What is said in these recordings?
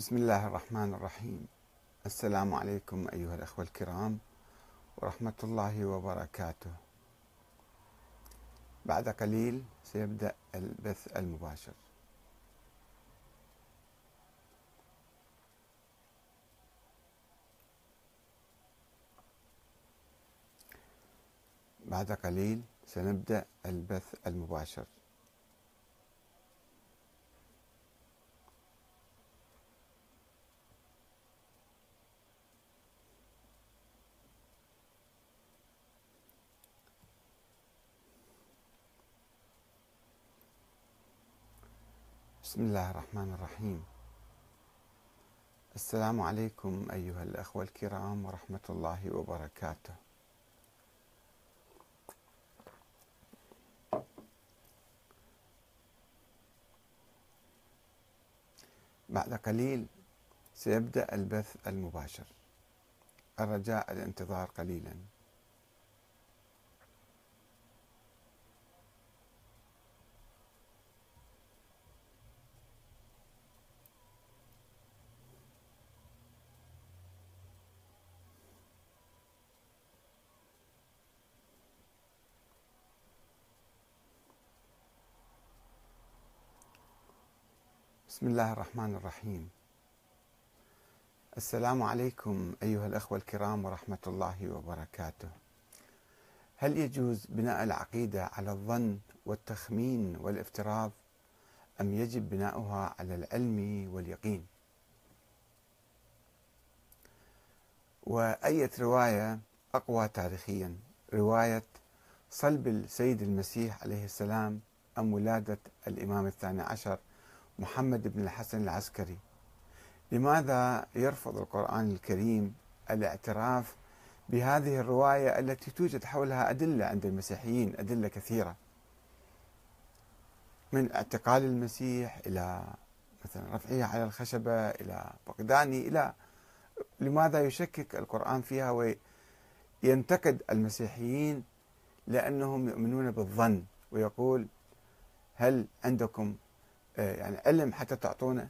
بسم الله الرحمن الرحيم. السلام عليكم أيها الأخوة الكرام ورحمة الله وبركاته. بعد قليل سيبدأ البث المباشر. بعد قليل سنبدأ البث المباشر. بسم الله الرحمن الرحيم. السلام عليكم أيها الأخوة الكرام ورحمة الله وبركاته. بعد قليل سيبدأ البث المباشر. الرجاء الانتظار قليلا. بسم الله الرحمن الرحيم. السلام عليكم أيها الأخوة الكرام ورحمة الله وبركاته. هل يجوز بناء العقيدة على الظن والتخمين والافتراض أم يجب بناؤها على العلم واليقين؟ وأية رواية أقوى تاريخيا؟ رواية صلب السيد المسيح عليه السلام أم ولادة الإمام الثاني عشر محمد بن الحسن العسكري. لماذا يرفض القرآن الكريم الاعتراف بهذه الرواية التي توجد حولها أدلة عند المسيحيين أدلة كثيرة؟ من اعتقال المسيح إلى مثلا رفعه على الخشبة إلى فقدانه إلى لماذا يشكك القرآن فيها وينتقد المسيحيين لأنهم يؤمنون بالظن ويقول هل عندكم يعني علم حتى تعطونه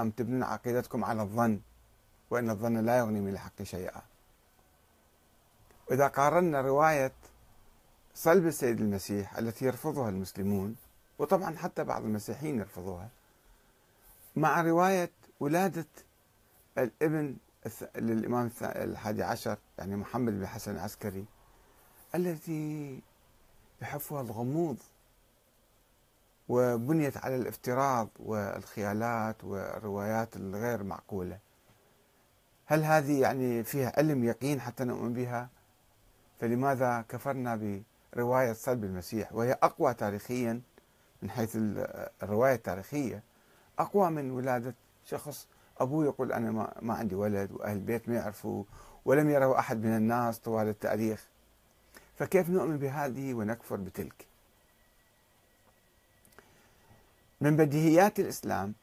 أم تبنون عقيدتكم على الظن وأن الظن لا يغني من الحق شيئا. وإذا قارنا رواية صلب السيد المسيح التي يرفضها المسلمون وطبعا حتى بعض المسيحيين يرفضوها مع رواية ولادة الابن للإمام الحادي عشر يعني محمد بن حسن العسكري التي يحفها الغموض وبنيت على الافتراض والخيالات والروايات الغير معقولة. هل هذه يعني فيها علم يقين حتى نؤمن بها؟ فلماذا كفرنا برواية صلب المسيح وهي أقوى تاريخيا من حيث الرواية التاريخية؟ أقوى من ولادة شخص. أبوه يقول أنا ما, عندي ولد وأهل البيت ما يعرفوا ولم يروا أحد من الناس طوال التاريخ. فكيف نؤمن بهذه ونكفر بتلك؟ من بديهيات الإسلام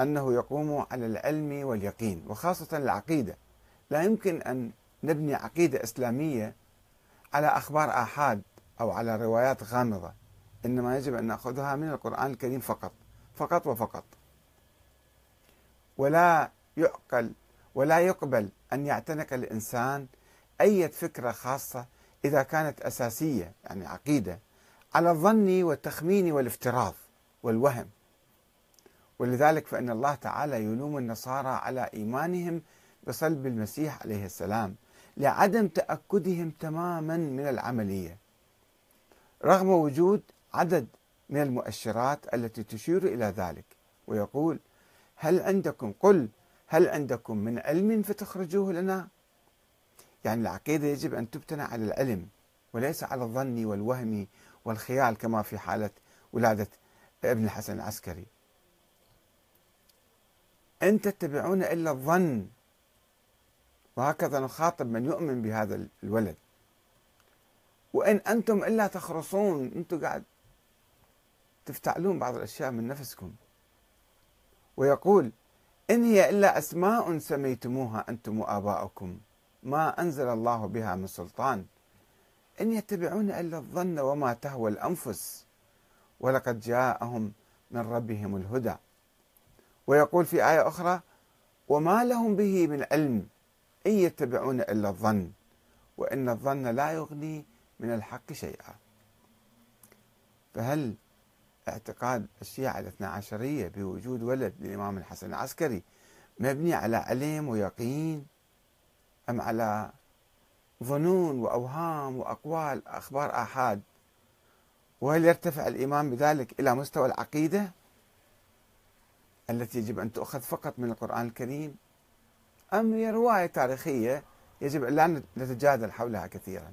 أنه يقوم على العلم واليقين وخاصة العقيدة. لا يمكن أن نبني عقيدة إسلامية على أخبار آحاد أو على روايات غامضة. إنما يجب أن نأخذها من القرآن الكريم فقط فقط وفقط. ولا يعقل ولا يقبل أن يعتنق الإنسان أي فكرة خاصة إذا كانت أساسية يعني عقيدة على الظن والتخمين والافتراض. والوهم. ولذلك فإن الله تعالى يلوم النصارى على إيمانهم بصلب المسيح عليه السلام لعدم تأكدهم تماما من العملية. رغم وجود عدد من المؤشرات التي تشير إلى ذلك ويقول هل عندكم قل هل عندكم من علم فتخرجوه لنا؟ يعني العقيدة يجب أن تبتنى على العلم وليس على الظن والوهم والخيال كما في حالة ولادة ابن الحسن العسكري. إن تتبعون إلا الظن وهكذا نخاطب من يؤمن بهذا الولد. وإن أنتم إلا تخرصون أنتم قاعد تفتعلون بعض الأشياء من نفسكم. ويقول إن هي إلا أسماء سميتموها أنتم وآباؤكم ما أنزل الله بها من سلطان. إن يتبعون إلا الظن وما تهوى الأنفس. ولقد جاءهم من ربهم الهدى. ويقول في آية أخرى وما لهم به من علم إن يتبعون إلا الظن وإن الظن لا يغني من الحق شيئا. فهل اعتقاد الشيعة الاثنى عشرية بوجود ولد للإمام الحسن العسكري مبني على علم ويقين أم على ظنون وأوهام وأقوال أخبار آحاد وهل يرتفع الإيمان بذلك إلى مستوى العقيدة التي يجب أن تؤخذ فقط من القرآن الكريم؟ أم هي رواية تاريخية يجب أن لا نتجادل حولها كثيرا؟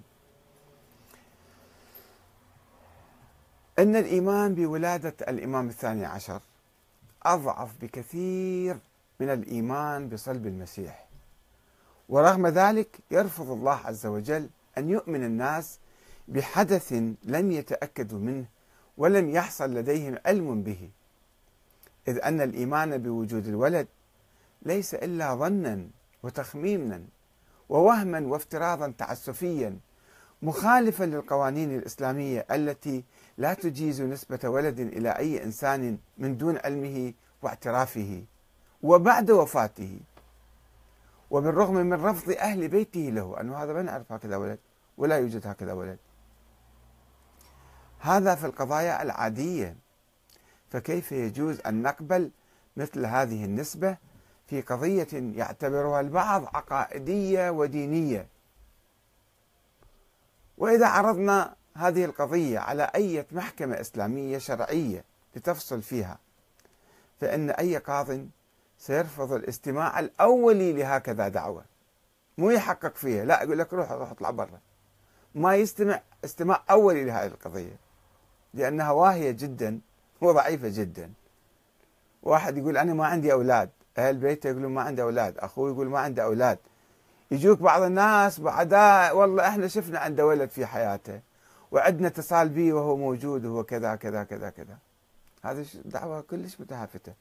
أن الإيمان بولادة الإمام الثاني عشر أضعف بكثير من الإيمان بصلب المسيح. ورغم ذلك يرفض الله عز وجل أن يؤمن الناس بحدث لم يتأكدوا منه ولم يحصل لديهم علم به إذ أن الإيمان بوجود الولد ليس إلا ظنا وتخمينا ووهما وافتراضا تعسفيا مخالفا للقوانين الإسلامية التي لا تجيز نسبة ولد إلى أي إنسان من دون علمه واعترافه وبعد وفاته. وبالرغم من رفض أهل بيته له أنه هذا ما نعرف هكذا ولد ولا يوجد هكذا ولد. هذا في القضايا العادية. فكيف يجوز أن نقبل مثل هذه النسبة في قضية يعتبرها البعض عقائدية ودينية؟ وإذا عرضنا هذه القضية على أي محكمة إسلامية شرعية لتفصل فيها فإن أي قاض سيرفض الاستماع الأولي لهكذا دعوة. مو يحقق فيها لا يقول لك روح روح اطلع برا. ما يستمع استماع أولي لهذه القضية. لأنها واهية جدا وضعيفة جدا. واحد يقول أنا ما عندي أولاد. أهل بيته يقولون ما عندي أولاد. أخوه يقول ما عنده أولاد. يجوك بعض الناس بعداء والله إحنا شفنا عنده ولد في حياته وعندنا اتصال به وهو موجود وهو كذا كذا كذا كذا. هذه دعوة كلش متهافتة.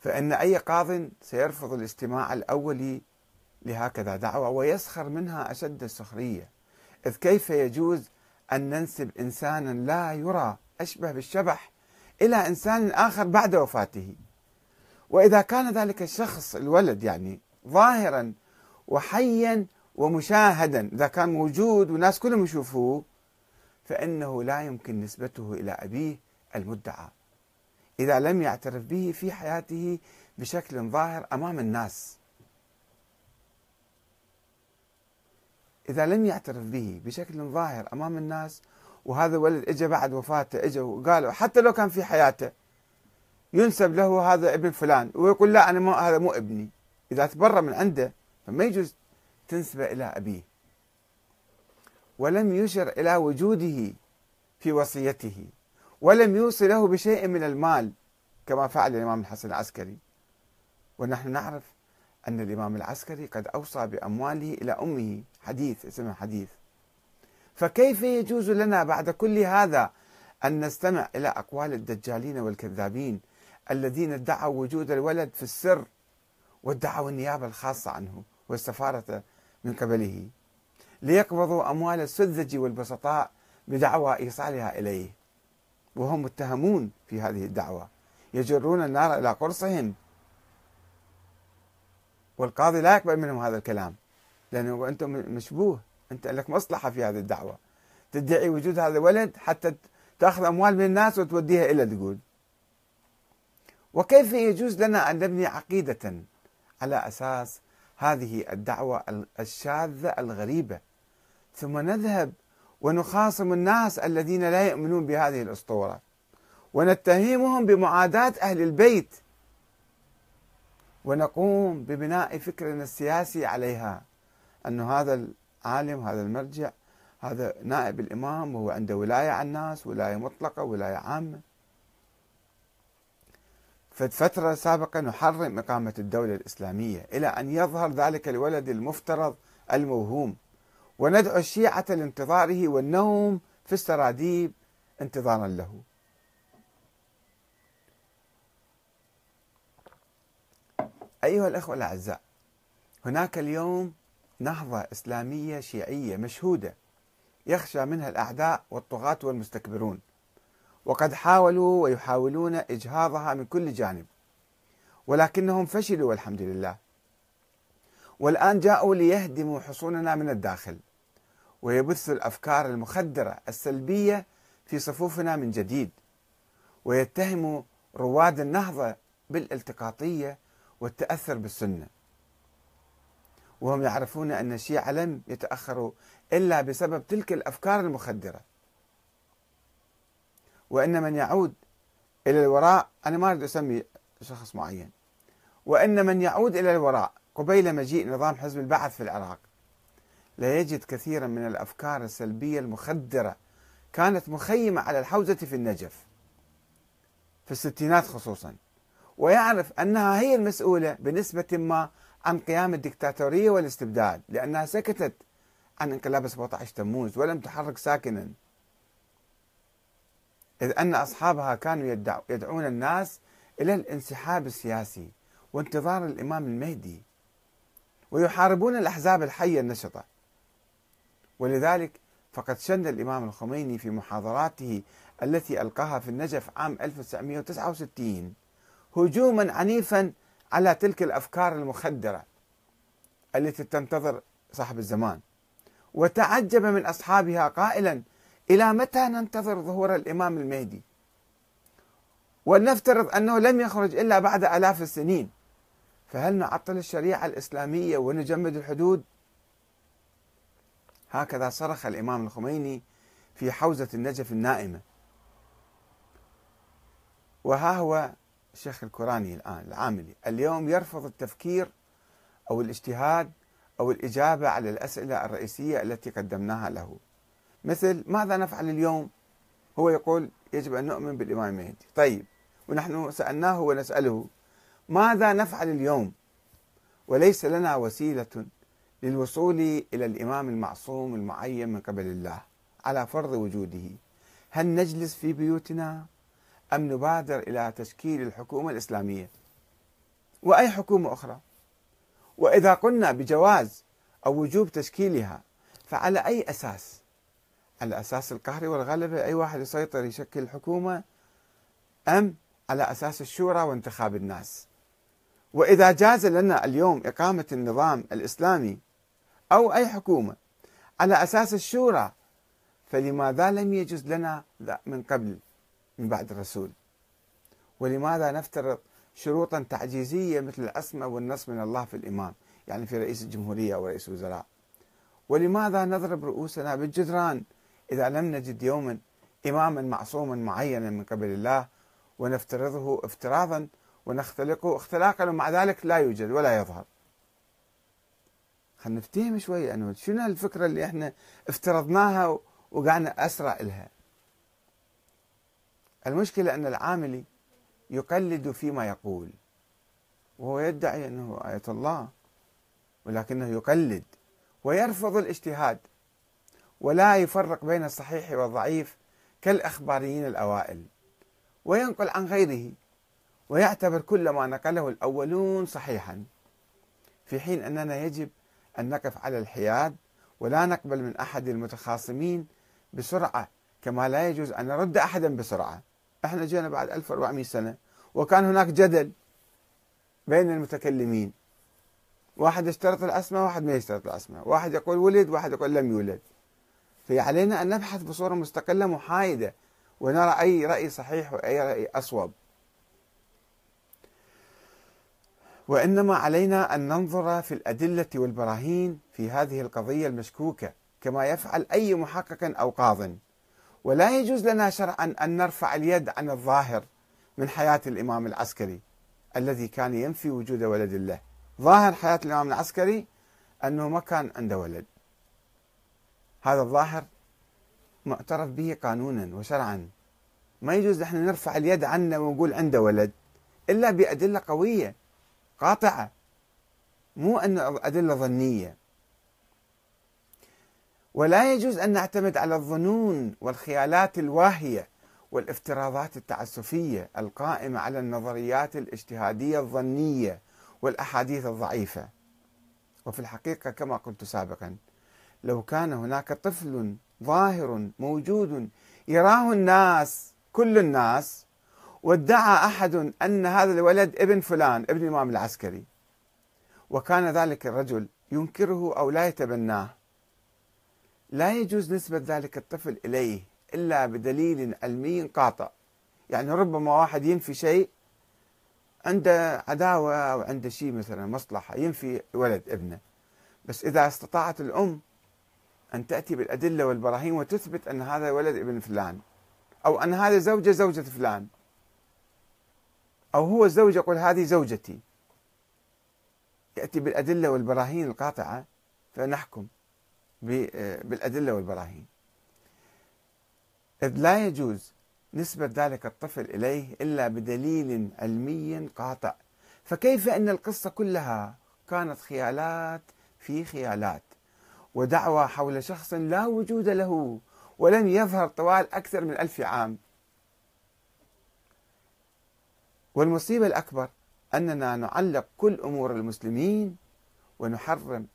فإن أي قاض سيرفض الاستماع الأولي لهكذا. دعوة ويسخر منها أشد السخرية. إذ كيف يجوز أن ننسب إنسانا لا يرى أشبه بالشبح إلى إنسان آخر بعد وفاته؟ وإذا كان ذلك الشخص الولد يعني ظاهرا وحيا ومشاهدا إذا كان موجود والناس كلهم يشوفوه فإنه لا يمكن نسبته إلى أبيه المدعى. إذا لم يعترف به في حياته بشكل ظاهر أمام الناس. إذا لم يعترف به بشكل ظاهر أمام الناس وهذا الولد اجى بعد وفاته اجى وقالوا حتى لو كان في حياته ينسب له هذا ابن فلان ويقول لا أنا ما هذا مو ابني. إذا تبرى من عنده فما يجوز تنسبة إلى أبيه. ولم يشر إلى وجوده في وصيته ولم يوصي له بشيء من المال كما فعل الإمام الحسن العسكري. ونحن نعرف أن الإمام العسكري قد أوصى بأمواله إلى أمه حديث اسمه حديث. فكيف يجوز لنا بعد كل هذا أن نستمع إلى أقوال الدجالين والكذابين الذين ادعوا وجود الولد في السر وادعوا النيابة الخاصة عنه والسفاره من قبله؟ ليقبضوا أموال السذج والبسطاء بدعوى إيصالها إليه. وهم متهمون في هذه الدعوة. يجرون النار إلى قرصهم. والقاضي لا يقبل منهم هذا الكلام. لأنه أنتم مشبوه. أنت لك مصلحة في هذه الدعوة. تدعي وجود هذا الولد حتى تأخذ أموال من الناس وتوديها إلى تقول وكيف يجوز لنا أن نبني عقيدة على أساس هذه الدعوة الشاذة الغريبة؟ ثم نذهب ونخاصم الناس الذين لا يؤمنون بهذه الأسطورة. ونتهمهم بمعاداة أهل البيت. ونقوم ببناء فكرنا السياسي عليها. أن هذا العالم هذا المرجع هذا نائب الإمام وهو عنده ولاية على الناس ولاية مطلقة ولاية عامة. فترة سابقة نحرم إقامة الدولة الإسلامية إلى أن يظهر ذلك الولد المفترض الموهوم. وندعو الشيعة لانتظاره والنوم في السراديب انتظارا له. أيها الأخوة الأعزاء هناك اليوم نهضة إسلامية شيعية مشهودة يخشى منها الأعداء والطغاة والمستكبرون وقد حاولوا ويحاولون إجهاضها من كل جانب ولكنهم فشلوا والحمد لله. والآن جاءوا ليهدموا حصوننا من الداخل ويبثوا الأفكار المخدرة السلبية في صفوفنا من جديد ويتهموا رواد النهضة بالالتقاطية والتأثر بالسنة. وهم يعرفون أن الشيعة لم يتأخروا إلا بسبب تلك الأفكار المخدرة. وأن من يعود إلى الوراء أنا ما أريد أسمي شخص معين. وأن من يعود إلى الوراء قبيل مجيء نظام حزب البعث في العراق لا يجد كثيرا من الأفكار السلبية المخدرة كانت مخيمة على الحوزة في النجف في الستينات خصوصا. ويعرف أنها هي المسؤولة بنسبة ما عن قيام الدكتاتورية والاستبداد لأنها سكتت عن انقلاب 17 تموز ولم تحرك ساكنا. إذ أن أصحابها كانوا يدعون الناس إلى الانسحاب السياسي وانتظار الإمام المهدي ويحاربون الأحزاب الحية النشطة. ولذلك فقد شن الإمام الخميني في محاضراته التي ألقاها في النجف عام 1969 هجوما عنيفا على تلك الأفكار المخدرة التي تنتظر صاحب الزمان. وتعجب من أصحابها قائلا إلى متى ننتظر ظهور الإمام المهدي؟ ولنفترض أنه لم يخرج إلا بعد آلاف السنين. فهل نعطل الشريعة الإسلامية ونجمد الحدود؟ هكذا صرخ الإمام الخميني في حوزة النجف النائمة. وها هو الشيخ الكوراني الآن العاملي. اليوم يرفض التفكير أو الاجتهاد أو الإجابة على الأسئلة الرئيسية التي قدمناها له. مثل ماذا نفعل اليوم؟ هو يقول يجب أن نؤمن بالإمام المهدي طيب ونحن سألناه ونسأله ماذا نفعل اليوم؟ وليس لنا وسيلة للوصول إلى الإمام المعصوم المعين من قبل الله على فرض وجوده. هل نجلس في بيوتنا؟ أم نبادر إلى تشكيل الحكومة الإسلامية. وأي حكومة أخرى. وإذا قلنا بجواز أو وجوب تشكيلها فعلى أي أساس؟ على أساس القهر والغلبة أي واحد يسيطر يشكل الحكومة أم على أساس الشورى وانتخاب الناس؟ وإذا جاز لنا اليوم إقامة النظام الإسلامي أو أي حكومة على أساس الشورى فلماذا لم يجوز لنا من قبل؟ من بعد الرسول. ولماذا نفترض شروطا تعجيزية مثل العصمة والنص من الله في الإمام يعني في رئيس الجمهورية أو رئيس الوزراء؟ ولماذا نضرب رؤوسنا بالجدران إذا لم نجد يوما إماما معصوما معينا من قبل الله؟ ونفترضه افتراضا ونختلقه اختلاقا ومع ذلك لا يوجد ولا يظهر. خلينا نفتهم شوي انه شنو الفكرة اللي إحنا افترضناها وقعنا أسرع لها المشكلة أن العاملي يقلد فيما يقول وهو يدعي أنه آية الله ولكنه يقلد ويرفض الاجتهاد ولا يفرق بين الصحيح والضعيف كالأخباريين الأوائل وينقل عن غيره ويعتبر كل ما نقله الأولون صحيحا في حين أننا يجب أن نقف على الحياد ولا نقبل من أحد المتخاصمين بسرعة كما لا يجوز أن نرد أحدا بسرعة. إحنا جينا بعد 1400 سنة وكان هناك جدل بين المتكلمين. واحد يشترط العصمة واحد ما يشترط العصمة. واحد يقول ولد واحد يقول لم يولد. فعلينا أن نبحث بصورة مستقلة محايدة ونرى أي رأي صحيح وأي رأي أصوب. وإنما علينا أن ننظر في الأدلة والبراهين في هذه القضية المشكوكة كما يفعل أي محقق أو قاض. ولا يجوز لنا شرعا أن نرفع اليد عن الظاهر من حياة الإمام العسكري الذي كان ينفي وجود ولد له ظاهر حياة الإمام العسكري أنه ما كان عنده ولد. هذا الظاهر معترف به قانونا وشرعا. ما يجوز نحن نرفع اليد عنه ونقول عنده ولد إلا بأدلة قوية قاطعة. مو أن أدلة ظنية. ولا يجوز أن نعتمد على الظنون والخيالات الواهية والافتراضات التعسفية القائمة على النظريات الاجتهادية الظنية والأحاديث الضعيفة. وفي الحقيقة كما قلت سابقا لو كان هناك طفل ظاهر موجود يراه الناس كل الناس وادعى أحد أن هذا الولد ابن فلان ابن الإمام العسكري وكان ذلك الرجل ينكره أو لا يتبناه لا يجوز نسبة ذلك الطفل إليه إلا بدليل علمي قاطع. يعني ربما واحد ينفي شيء عنده عداوة أو عنده شيء مثلا مصلحة ينفي ولد ابنه. بس إذا استطاعت الأم أن تأتي بالأدلة والبراهين وتثبت أن هذا ولد ابن فلان أو أن هذه زوجة زوجة فلان أو هو الزوج يقول هذه زوجتي يأتي بالأدلة والبراهين القاطعة فنحكم. بالأدلة والبراهين. إذ لا يجوز نسبة ذلك الطفل إليه إلا بدليل علمي قاطع. فكيف أن القصة كلها كانت خيالات في خيالات؟ ودعوى حول شخص لا وجود له ولم يظهر طوال أكثر من ألف عام. والمصيبة الأكبر أننا نعلق كل أمور المسلمين ونحرم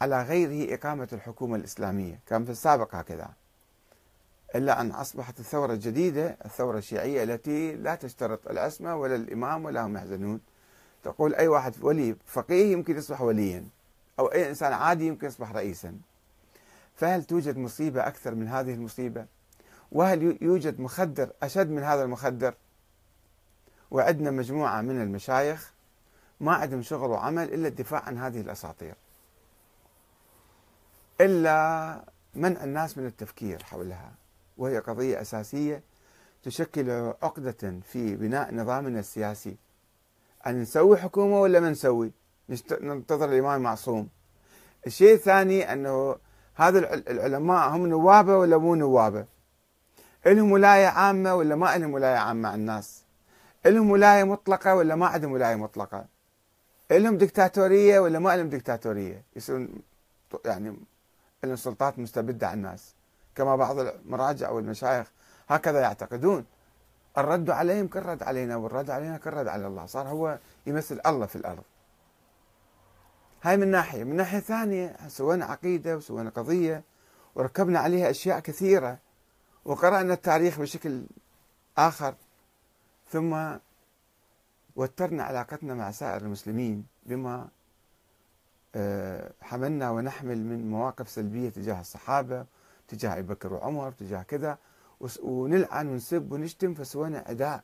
على غيره إقامة الحكومة الإسلامية. كان في السابق هكذا. إلا أن أصبحت الثورة الجديدة الثورة الشيعية التي لا تشترط العصمة ولا الإمام ولا هم يحزنون. تقول أي واحد ولي فقيه يمكن يصبح وليا أو أي إنسان عادي يمكن يصبح رئيسا. فهل توجد مصيبة أكثر من هذه المصيبة؟ وهل يوجد مخدر أشد من هذا المخدر؟ وعندنا مجموعة من المشايخ ما عندهم شغل وعمل إلا الدفاع عن هذه الأساطير. إلا منع الناس من التفكير حولها وهي قضية أساسية تشكل عقدة في بناء نظامنا السياسي. أن نسوي حكومة ولا ما نسوي؟ ننتظر الإمام المعصوم الشيء الثاني أنه هذا العلماء هم نوابة ولا مو نوابة؟ لهم ولاية عامة ولا ما لهم ولاية عامة على الناس؟ لهم ولاية مطلقة ولا ما عندهم ولاية مطلقة؟ لهم دكتاتورية ولا ما لهم دكتاتورية؟ يصيرون يعني لهم سلطات مستبدة على الناس كما بعض المراجع أو المشايخ هكذا يعتقدون. الرد عليهم كالرد علينا والرد علينا كالرد على الله. صار هو يمثل الله في الأرض. هاي من ناحية. من ناحية ثانية سوينا عقيدة وسوينا قضية وركبنا عليها أشياء كثيرة وقرأنا التاريخ بشكل آخر ثم وترنا علاقتنا مع سائر المسلمين بما حملنا ونحمل من مواقف سلبية تجاه الصحابة تجاه أبي بكر وعمر تجاه كذا. ونلعن ونسب ونشتم فسوينا عداء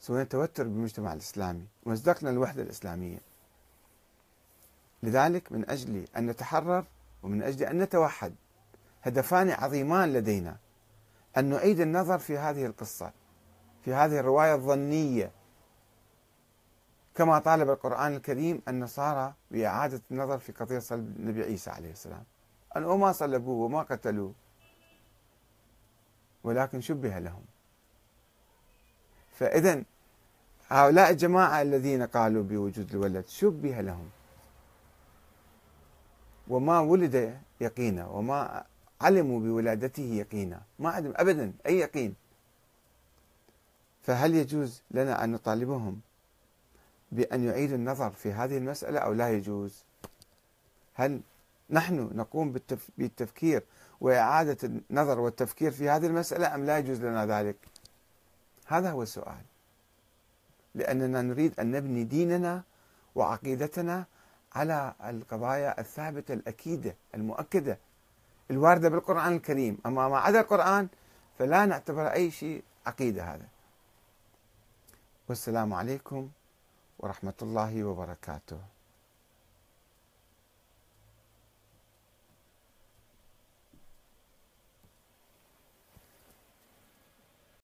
سوينا توتر بالمجتمع الإسلامي ومزدقنا الوحدة الإسلامية. لذلك من أجل أن نتحرر ومن أجل أن نتوحد هدفان عظيمان لدينا أن نعيد النظر في هذه القصة في هذه الرواية الظنية كما طالب القرآن الكريم النصارى بإعادة النظر في قضية صلب النبي عيسى عليه السلام. أنه ما صلبوه وما قتلوه ولكن شبه لهم. فإذا هؤلاء الجماعة الذين قالوا بوجود الولد شبه لهم. وما ولد يقينا وما علموا بولادته يقينا ما عندهم أبدا أي يقين. فهل يجوز لنا أن نطالبهم بأن يعيدوا النظر في هذه المسألة أو لا يجوز؟ هل نحن نقوم بالتفكير وإعادة النظر والتفكير في هذه المسألة أم لا يجوز لنا ذلك؟ هذا هو السؤال. لأننا نريد أن نبني ديننا وعقيدتنا على القضايا الثابتة الأكيدة المؤكدة الواردة بالقرآن الكريم. أما ما عدا القرآن فلا نعتبر أي شيء عقيدة هذا. والسلام عليكم ورحمة الله وبركاته.